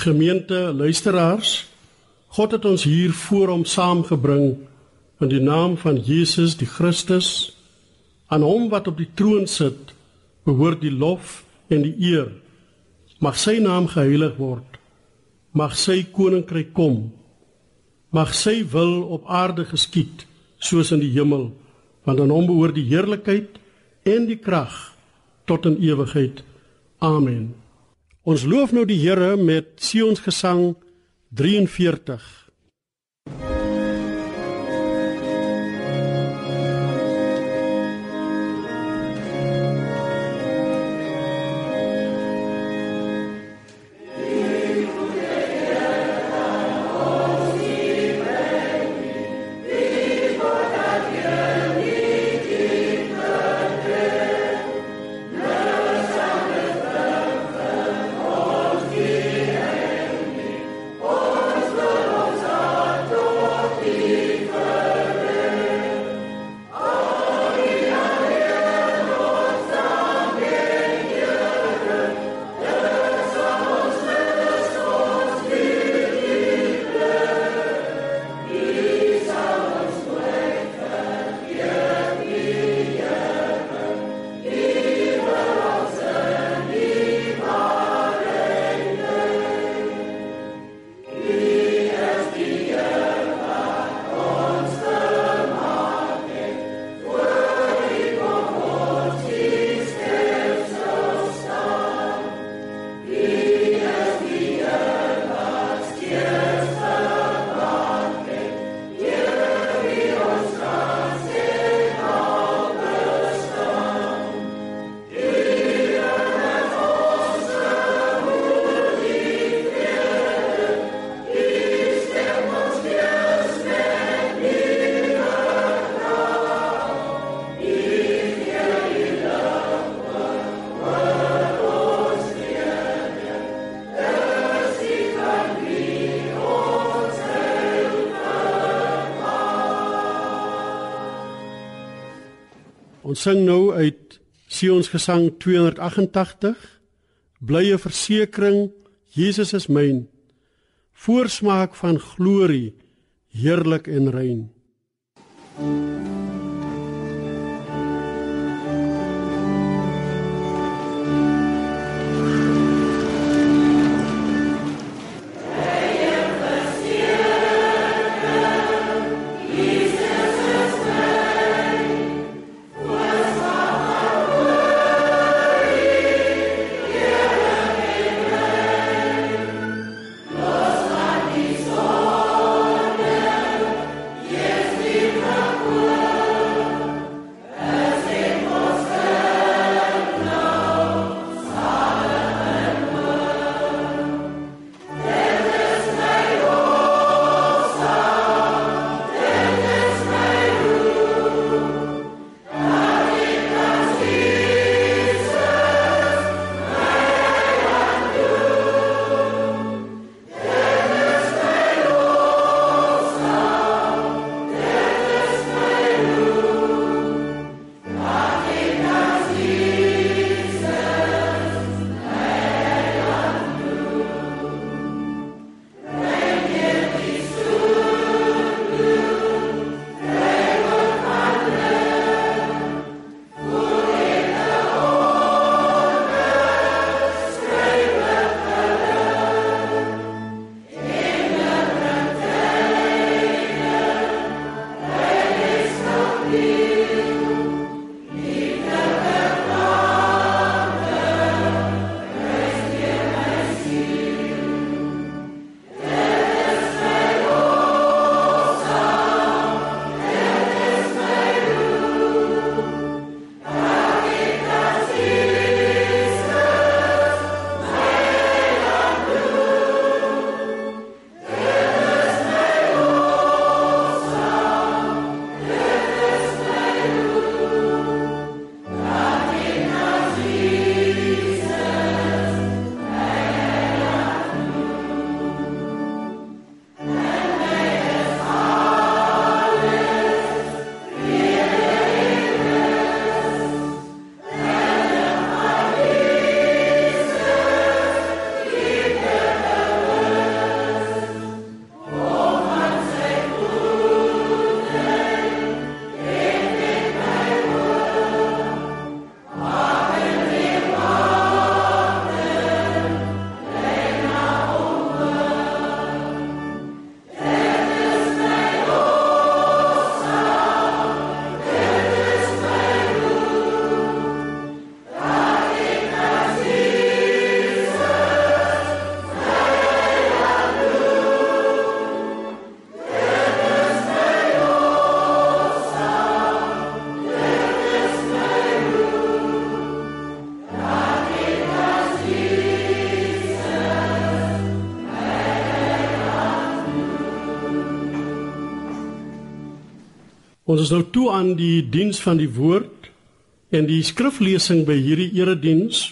Gemeente luisteraars, God het ons hier voor hom saamgebring in die naam van Jesus die Christus. Aan hom wat op die troon sit, behoort die lof en die eer. Mag sy naam geheilig word. Mag sy koninkryk kom. Mag sy wil op aarde geskied soos in die hemel, want aan hom behoort die heerlikheid en die krag tot in ewigheid. Amen. Ons loof nou die Here met Sion se gesang 43. Ons sing nou uit Sion se gesang 288. Blye versekering, Jesus is myn. Voorsmaak van glorie, heerlik en rein. Ons is nou toe aan die diens van die woord en die skriflesing by hierdie erediens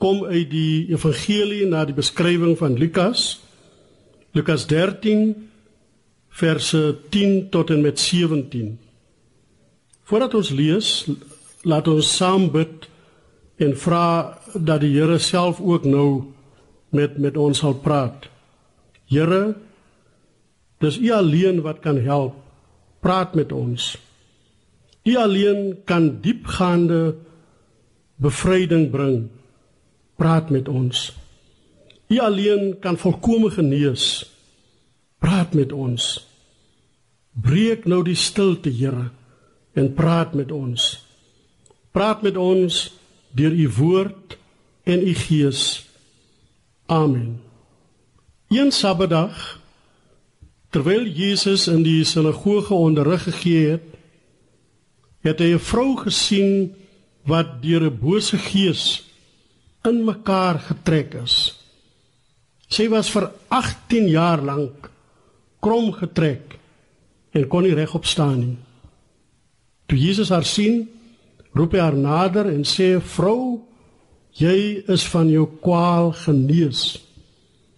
kom uit die evangelie na die beskrywing van Lukas. Lukas 13 verse 10 tot en met 17. Voordat ons lees, laat ons saam bid en vra dat die Here self ook nou met met ons sal praat. Here, dis U alleen wat kan help praat met ons. U alleen kan diepgaande bevryding bring. Praat met ons. U alleen kan volkome genees. Praat met ons. Breek nou die stilte, Here, en praat met ons. Praat met ons deur u woord en u gees. Amen. Een Sabbatdag Terwyl Jesus in die sinagoge onderrig gegee het, het hy 'n vrou gesien wat deur 'n bose gees in mekaar getrek is. Sy was vir 18 jaar lank krom getrek en kon nie regop staan nie. Toe Jesus haar sien, roep hy haar nader en sê: "Vrou, jy is van jou kwaal genees."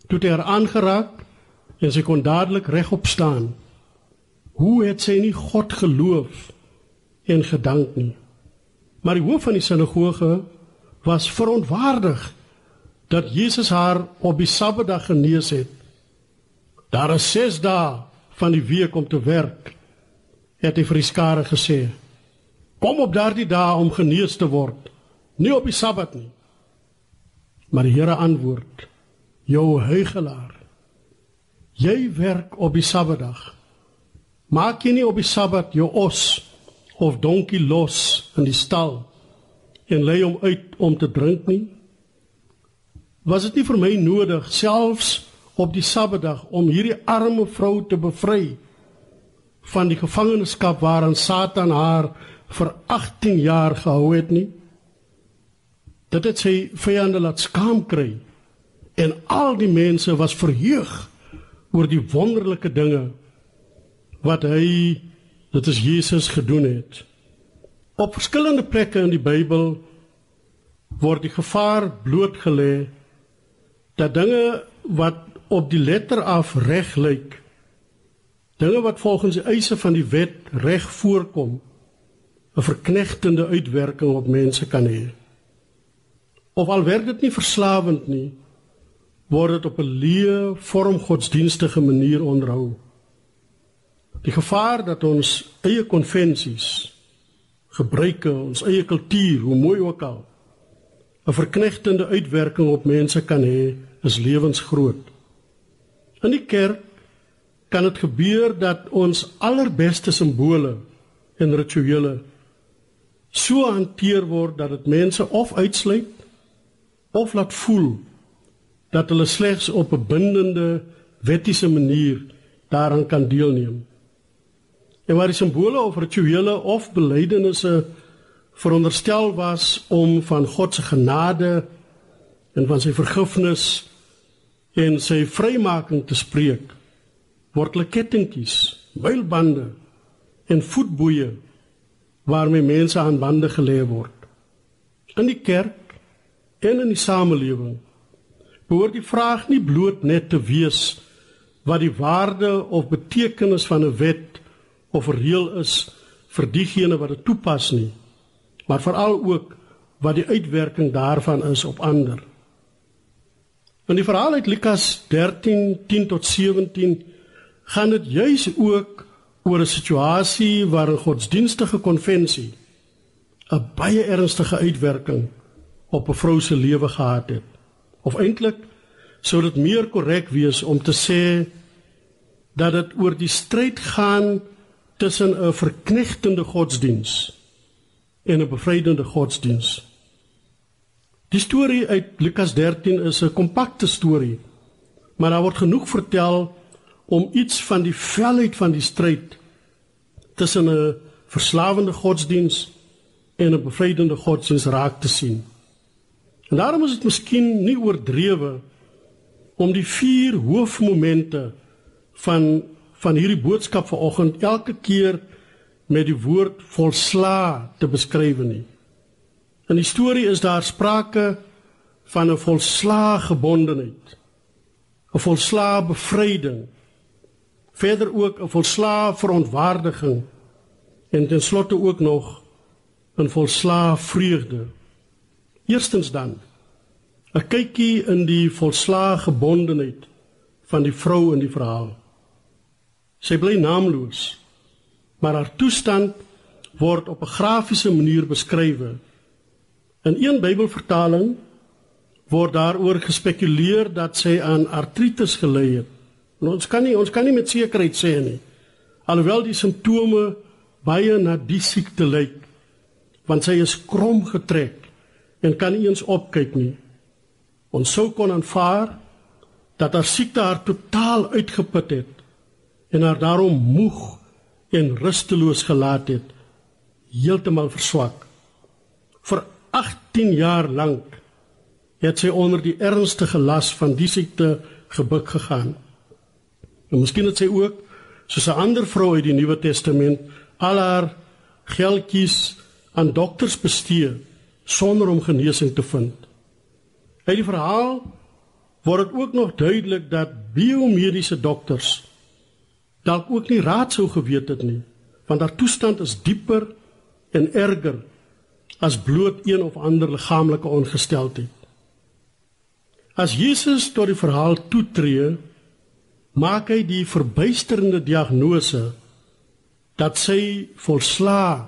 Toe hy haar aangeraak en sy kon dadelik regop staan. Hoe het sy nie God geloof en gedank nie? Maar die hoof van die sinagoge was verontwaardig dat Jesus haar op die Sabbatdag genees het. Daar is 6 dae van die week om te werk, het hy vir die skare gesê. Kom op daardie dae om genees te word, nie op die Sabbat nie. Maar die Here antwoord: "Jou huigelaar, Jy werk op die Sabbatdag. Maak jy nie op die Sabbat jou os of donkie los in die stal en lê hom uit om te drink nie? Was dit nie vir my nodig selfs op die Sabbatdag om hierdie arme vrou te bevry van die gevangenskap waarin Satan haar vir 18 jaar gehou het nie? Dit het sy vyande laat skaam kry en al die mense was verheug oor die wonderlike dinge wat hy dit is Jesus gedoen het. Op verskillende plekke in die Bybel word die gevaar blootgelê dat dinge wat op die letter af reg lyk, dinge wat volgens die eise van die wet reg voorkom, 'n verknegtende uitwerking op mense kan hê. Of al word dit nie verslawend nie, word dit op 'n leë vorm godsdienstige manier onderhou. Die gevaar dat ons eie konvensies, gebruike, ons eie kultuur, hoe mooi ook al, 'n verknegtende uitwerking op mense kan hê, is lewensgroot. In die kerk kan dit gebeur dat ons allerbeste simbole en rituele so hanteer word dat dit mense of uitsluit of laat voel dat hulle slegs op 'n bindende wettiese manier daaraan kan deelneem. En waar die simbole of rituele of belydenisse veronderstel was om van God se genade en van sy vergifnis en sy vrymaking te spreek, word hulle kettingkies, mylbande en voetboeie waarmee mense aan bande gelê word. In die kerk en in die samelewing behoort die vraag nie bloot net te wees wat die waarde of betekenis van 'n wet of reël is vir diegene wat dit toepas nie, maar veral ook wat die uitwerking daarvan is op ander. In die verhaal uit Lukas 13:10 tot 17 gaan dit juis ook oor 'n situasie waar 'n godsdienstige konvensie 'n baie ernstige uitwerking op 'n vrou se lewe gehad het. Of eintlik sou dit meer korrek wees om te sê dat dit oor die stryd gaan tussen 'n verknegtende godsdiens en 'n bevrydende godsdiens. Die storie uit Lukas 13 is 'n kompakte storie, maar daar word genoeg vertel om iets van die velheid van die stryd tussen 'n verslawende godsdiens en 'n bevrydende godsdiens raak te sien. En daarom is dit miskien nie oordrewe om die vier hoofmomente van van hierdie boodskap vanoggend elke keer met die woord volsla te beskryf nie. In die storie is daar sprake van 'n volsla gebondenheid, 'n volsla bevryding, verder ook 'n volsla verontwaardiging en ten slotte ook nog 'n volsla vreugde. Eerstens dan 'n kykie in die volsla gebondenheid van die vrou in die verhaal. Sy bly naamloos, maar haar toestand word op 'n grafiese manier beskryf. In een Bybelvertaling word daaroor gespekuleer dat sy aan artritis gely het. Nou, ons kan nie ons kan nie met sekerheid sê nie. Alhoewel die simptome baie na die siekte lyk, want sy is krom getrek en kan nie eens opkyk nie. Ons sou kon aanvaar dat haar siekte haar totaal uitgeput het en haar daarom moeg en rusteloos gelaat het, heeltemal verswak. Vir 18 jaar lank het sy onder die ernstige las van die siekte gebuk gegaan. En miskien het sy ook soos 'n ander vrou uit die Nuwe Testament al haar geldjies aan dokters bestee sonder om genesing te vind. Uit die verhaal word dit ook nog duidelik dat biomediese dokters dalk ook nie raad sou geweet het nie, want haar toestand is dieper en erger as bloot een of ander liggaamlike ongesteldheid. As Jesus tot die verhaal toetree, maak hy die verbuisterende diagnose dat sy volsla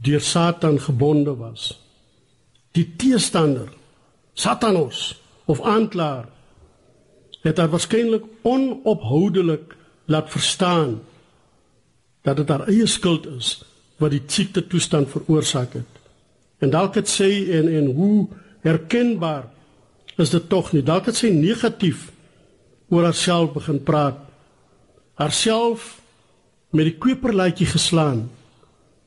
deur Satan gebonde was. Die teestander, Satanos of aanklaer, het haar waarskynlik onophoudelik laat verstaan dat dit haar eie skuld is wat die siekte toestand veroorsaak het. En dalk het sy en en hoe herkenbaar is dit tog nie. Dalk het sy negatief oor haarself begin praat. Haarself met die koperlaatjie geslaan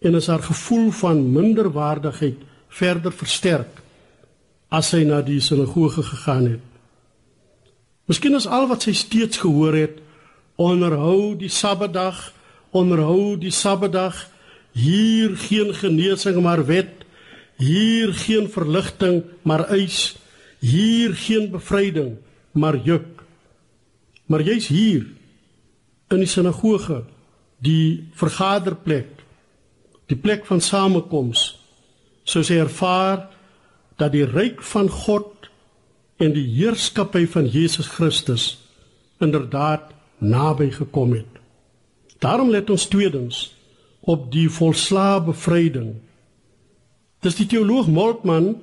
en is haar gevoel van minderwaardigheid verder versterk as sy na die sinagoge gegaan het. Miskien is al wat sy steeds gehoor het onderhou die Sabbatdag, onderhou die Sabbatdag. Hier geen genesing maar wet, hier geen verligting maar eis, hier geen bevryding maar juk. Maar jy's hier in die sinagoge, die vergaderplek, die plek van samekoms, soos hy ervaar dat die ryk van God en die heerskappy van Jesus Christus inderdaad naby gekom het. Daarom let ons tweedens op die volslae bevryding. Dis die teoloog Moltmann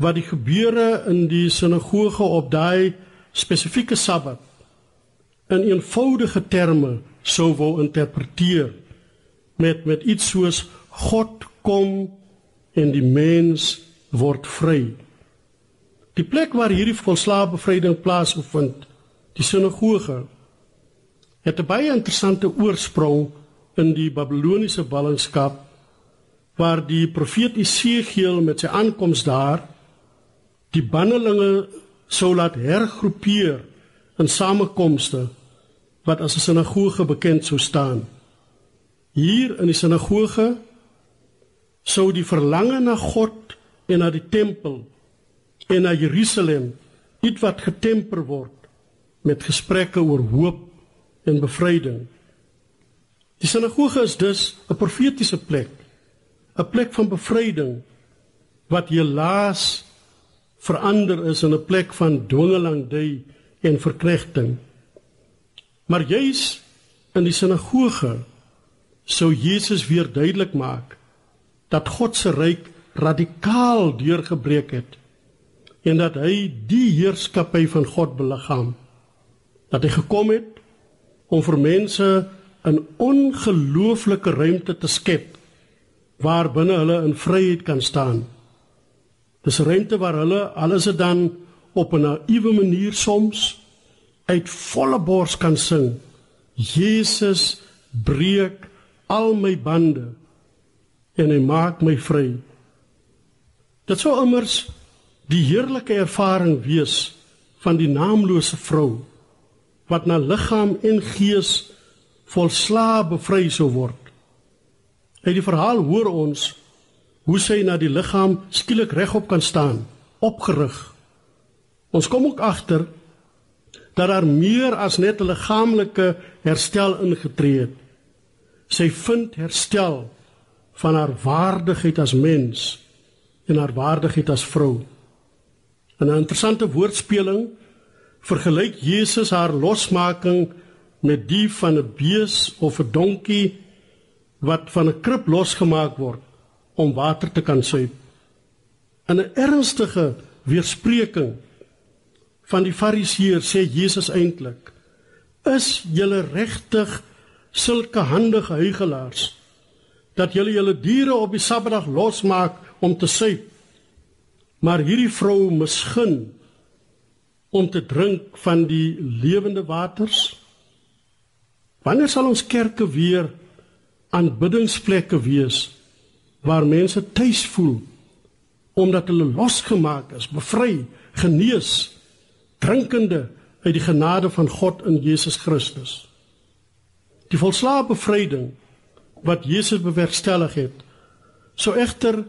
wat die gebeure in die sinagoge op daai spesifieke Sabbat in eenvoudige terme sou wou interpreteer met met iets soos God kom en die mens word vry. Die plek waar hierdie volslae bevryding plaasvind, die sinagoge het 'n baie interessante oorsprong in die Babiloniese ballingskap waar die profeet Jesegiel met sy aankoms daar die bannelinge sou laat hergroepeer in samekomste wat as 'n sinagoge bekend sou staan. Hier in die sinagoge sou die verlange na God en na die tempel en na Jerusalem ietwat getemper word met gesprekke oor hoop en bevryding. Die sinagoge is dus 'n profetiese plek, 'n plek van bevryding wat helaas verander is in 'n plek van dwingelandry en verkrechting. Maar juis in die sinagoge sou Jesus weer duidelik maak dat God se ryk radikaal deurgebreek het en dat hy die heerskappy van God beliggaam dat hy gekom het om vir mense 'n ongelooflike ruimte te skep waar binne hulle in vryheid kan staan. Dis ruimte waar hulle alles dit dan op 'n naïewe manier soms uit volle bors kan sing. Jesus breek al my bande en hy maak my vry. Dit sou immers die heerlike ervaring wees van die naamlose vrou wat na liggaam en gees volslaa bevry sou word Uit die verhaal hoor ons hoe sy na die liggaam skielik regop kan staan, opgerig. Ons kom ook agter dat daar meer as net 'n liggaamlike herstel ingetree het. Sy vind herstel van haar waardigheid as mens en haar waardigheid as vrou. In 'n interessante woordspeling vergelyk Jesus haar losmaking met die van 'n bees of 'n donkie wat van 'n krib losgemaak word om water te kan suip. In 'n ernstige weerspreking van die fariseërs sê Jesus eintlik: "Is julle regtig sulke handige huigelaars dat julle julle diere op die Sabbatdag losmaak om te suip, maar hierdie vrou misgun om te drink van die lewende waters? Wanneer sal ons kerke weer aanbiddingsplekke wees waar mense tuis voel omdat hulle losgemaak is, bevry, genees, drinkende uit die genade van God in Jesus Christus. Die volslae bevryding wat Jesus bewerkstellig het, sou egter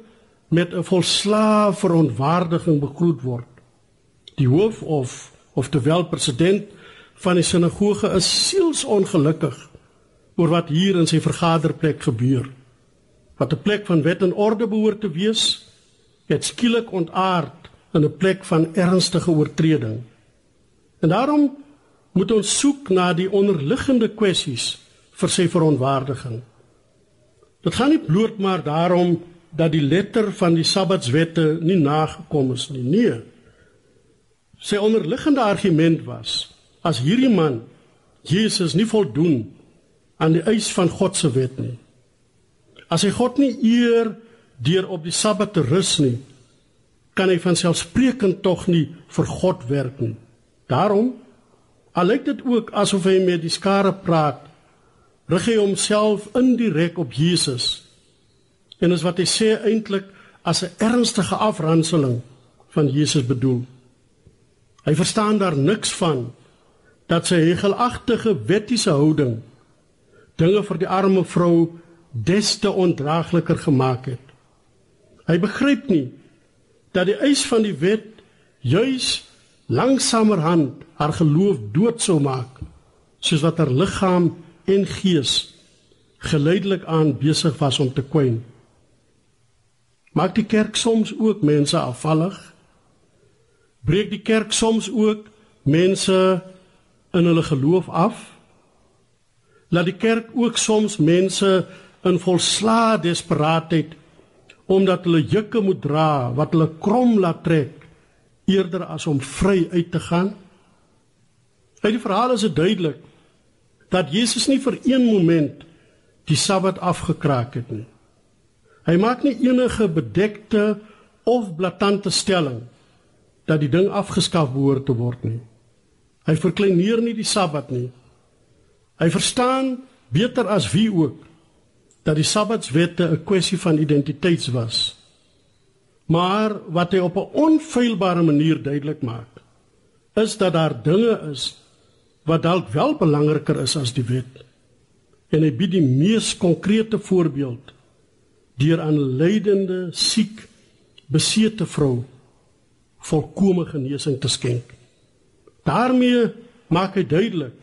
met 'n volslae verontwaardiging begroet word. Die hoof of of terwyl president van die sinagoge is sielsongelukkig oor wat hier in sy vergaderplek gebeur. Wat 'n plek van wet en orde behoort te wees, het skielik ontaard in 'n plek van ernstige oortreding. En daarom moet ons soek na die onderliggende kwessies vir sy verontwaardiging. Dit gaan nie bloot maar daarom dat die letter van die Sabbatswette nie nagekom is nie. Nee. Sy onderliggende argument was as hierdie man Jesus nie voldoen aan die eis van God se wet nie. As hy God nie eer deur op die Sabbat te rus nie, kan hy van selfsprekend tog nie vir God werk nie. Daarom al lyk dit ook asof hy met die skare praat, rig hy homself indirek op Jesus. En is wat hy sê eintlik as 'n ernstige afranseling van Jesus bedoel. Hy verstaan daar niks van dat sy hegelagtige wettiese houding dinge vir die arme vrou des te ondraagliker gemaak het. Hy begryp nie dat die eis van die wet juis langsamerhand haar geloof dood sou maak soos wat haar liggaam en gees geleidelik aan besig was om te kwyn. Maak die kerk soms ook mense afvallig? Breek die kerk soms ook mense in hulle geloof af? laat die kerk ook soms mense in volslae desperaatheid omdat hulle jukke moet dra wat hulle krom laat trek eerder as om vry uit te gaan. Uit die verhaal is dit duidelik dat Jesus nie vir een moment die Sabbat afgekraak het nie. Hy maak nie enige bedekte of blaatante stelling dat die ding afgeskaf behoort te word nie. Hy verkleineer nie die Sabbat nie. Hy verstaan beter as wie ook dat die Sabbatswette 'n kwessie van identiteits was. Maar wat hy op 'n onfeilbare manier duidelik maak, is dat daar dinge is wat dalk wel belangriker is as die wet. En hy bied die mees konkrete voorbeeld deur aan lydende, siek, besete vrou volkomme genesing te skenk. daarmee maak hy duidelik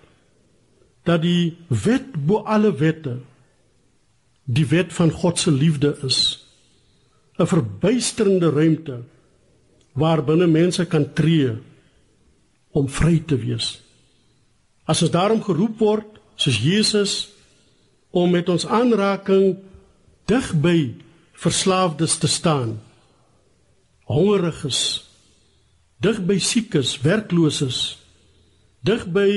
dat die wet bo alle wette die wet van God se liefde is 'n verbuisterende ruimte waar binne mense kan tree om vry te wees as ons daarom geroep word soos Jesus om met ons aanraking dig by verslaafdes te staan. Hongeriges dig by siekes werkloses dig by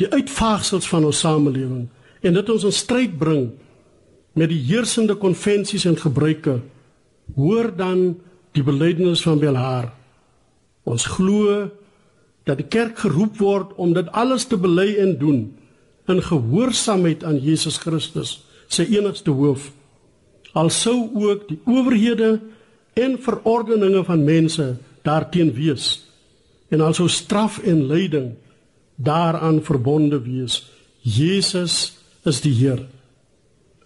die uitvaagsels van ons samelewing en dit ons in stryd bring met die heersende konvensies en gebruike. Hoor dan die belydenis van Belhaar ons glo dat die kerk geroep word om dit alles te bely en doen in gehoorsaamheid aan Jesus Christus sy enigste hoof al sou ook die owerhede en verordeninge van mense daarteen wees en also straf en lyding daaraan verbonde wees. Jesus is die Heer.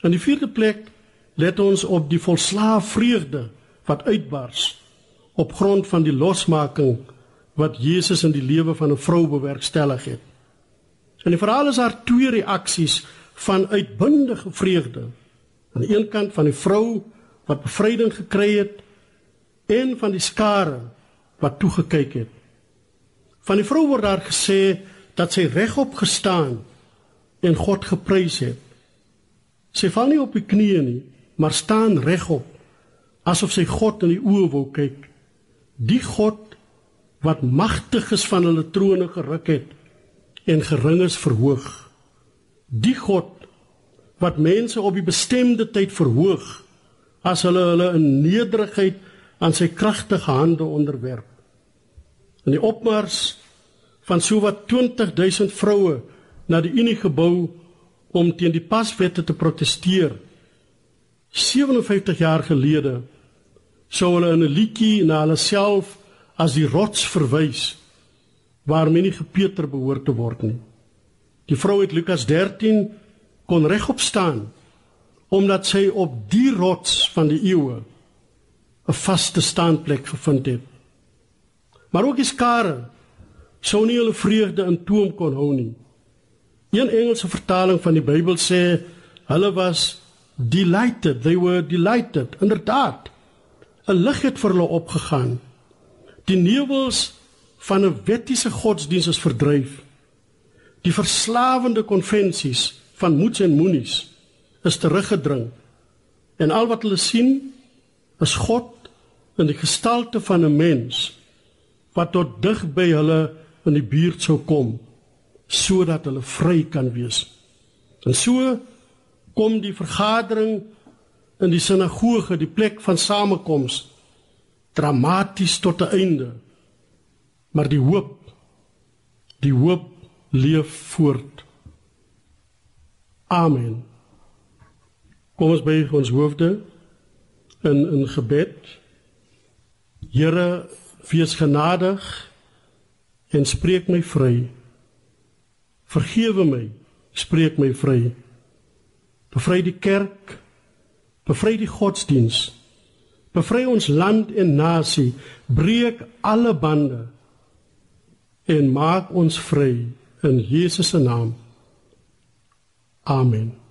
In die vierde plek let ons op die volslae vreugde wat uitbars op grond van die losmaking wat Jesus in die lewe van 'n vrou bewerkstellig het. In die verhaal is daar twee reaksies van uitbundige vreugde. Aan die een kant van die vrou wat bevryding gekry het en van die skare wat toegekyk het. Van die vrou word daar gesê dat sy regop gestaan en God geprys het. Sy val nie op die knieë nie, maar staan regop asof sy God in die oë wil kyk. Die God wat magtig is van hulle trone geruk het en gering is verhoog. Die God wat mense op die bestemde tyd verhoog as hulle hulle in nederigheid aan sy kragtige hande onderwerp. In die opmars van sowat 20000 vroue na die Unie gebou om teen die paswette te proteseer 57 jaar gelede sou hulle in 'n liedjie na hulle self as die rots verwys waar men nie gepeter behoort te word nie. Die vrou het Lukas 13 kon regop staan omdat sy op die rots van die eeue 'n vaste staanplek gevind het. Maar ook die skare sou nie hulle vreugde in toom kon hou nie. Een Engelse vertaling van die Bybel sê hulle was delighted they were delighted inderdaad 'n lig het vir hulle opgegaan die nevels van 'n wettiese godsdiens is verdryf. Die verslawende konvensies van moets en moenies is teruggedring. En al wat hulle sien is God in die gestalte van 'n mens wat tot dig by hulle in die buurt sou kom sodat hulle vry kan wees. En so kom die vergadering in die sinagoge, die plek van samekoms, dramaties tot 'n einde. Maar die hoop, die hoop leef voort. Amen. Kom ons buig ons hoofde in in gebed. Here, wees genadig en spreek my vry. Vergewe my, spreek my vry. Bevry die kerk. Bevry die godsdiens. Bevry ons land en nasie. Breek alle bande en maak ons vry in Jesus se naam. Amen.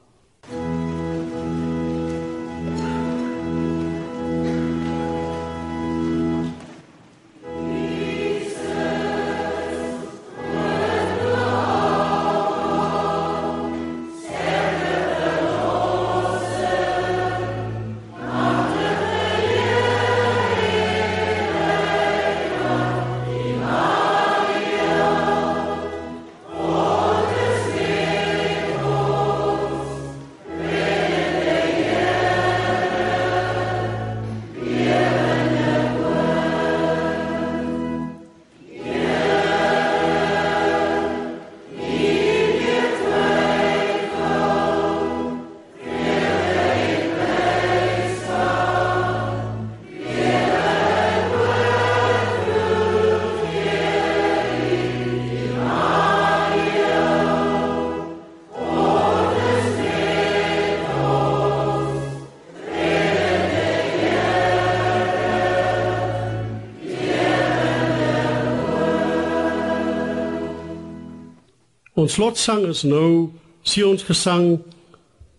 Ons slotsang is nou Sion's gesang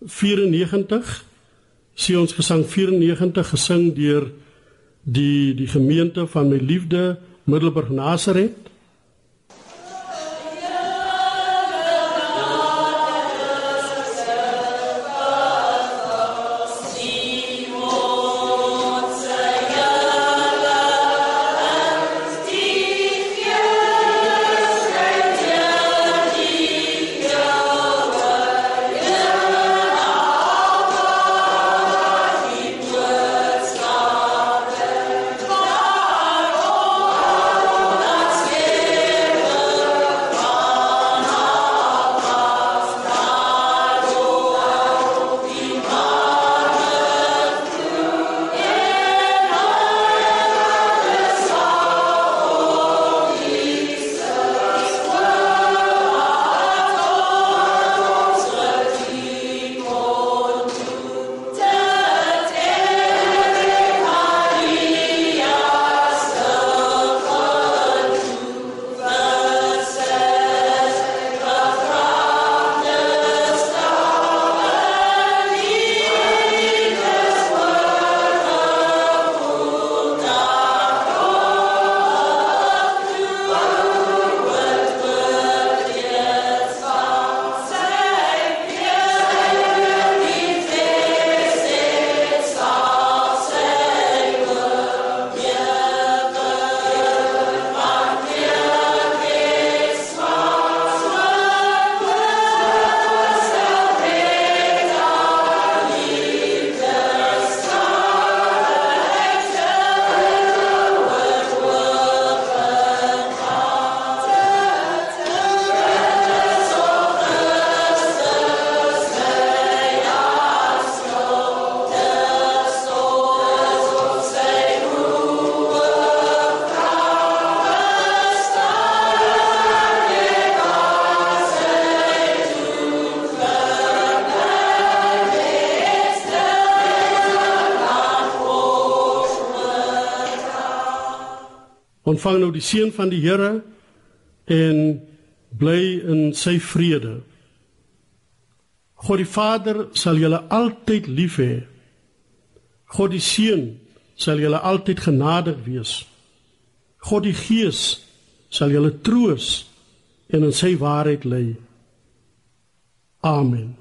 94. Sion's gesang 94 gesing deur die die gemeente van my liefde Middelburg Nazareth. Ontvang nou die seën van die Here en bly in sy vrede. God die Vader sal julle altyd lief hê. God die Seun sal julle altyd genadig wees. God die Gees sal julle troos en in sy waarheid lei. Amen.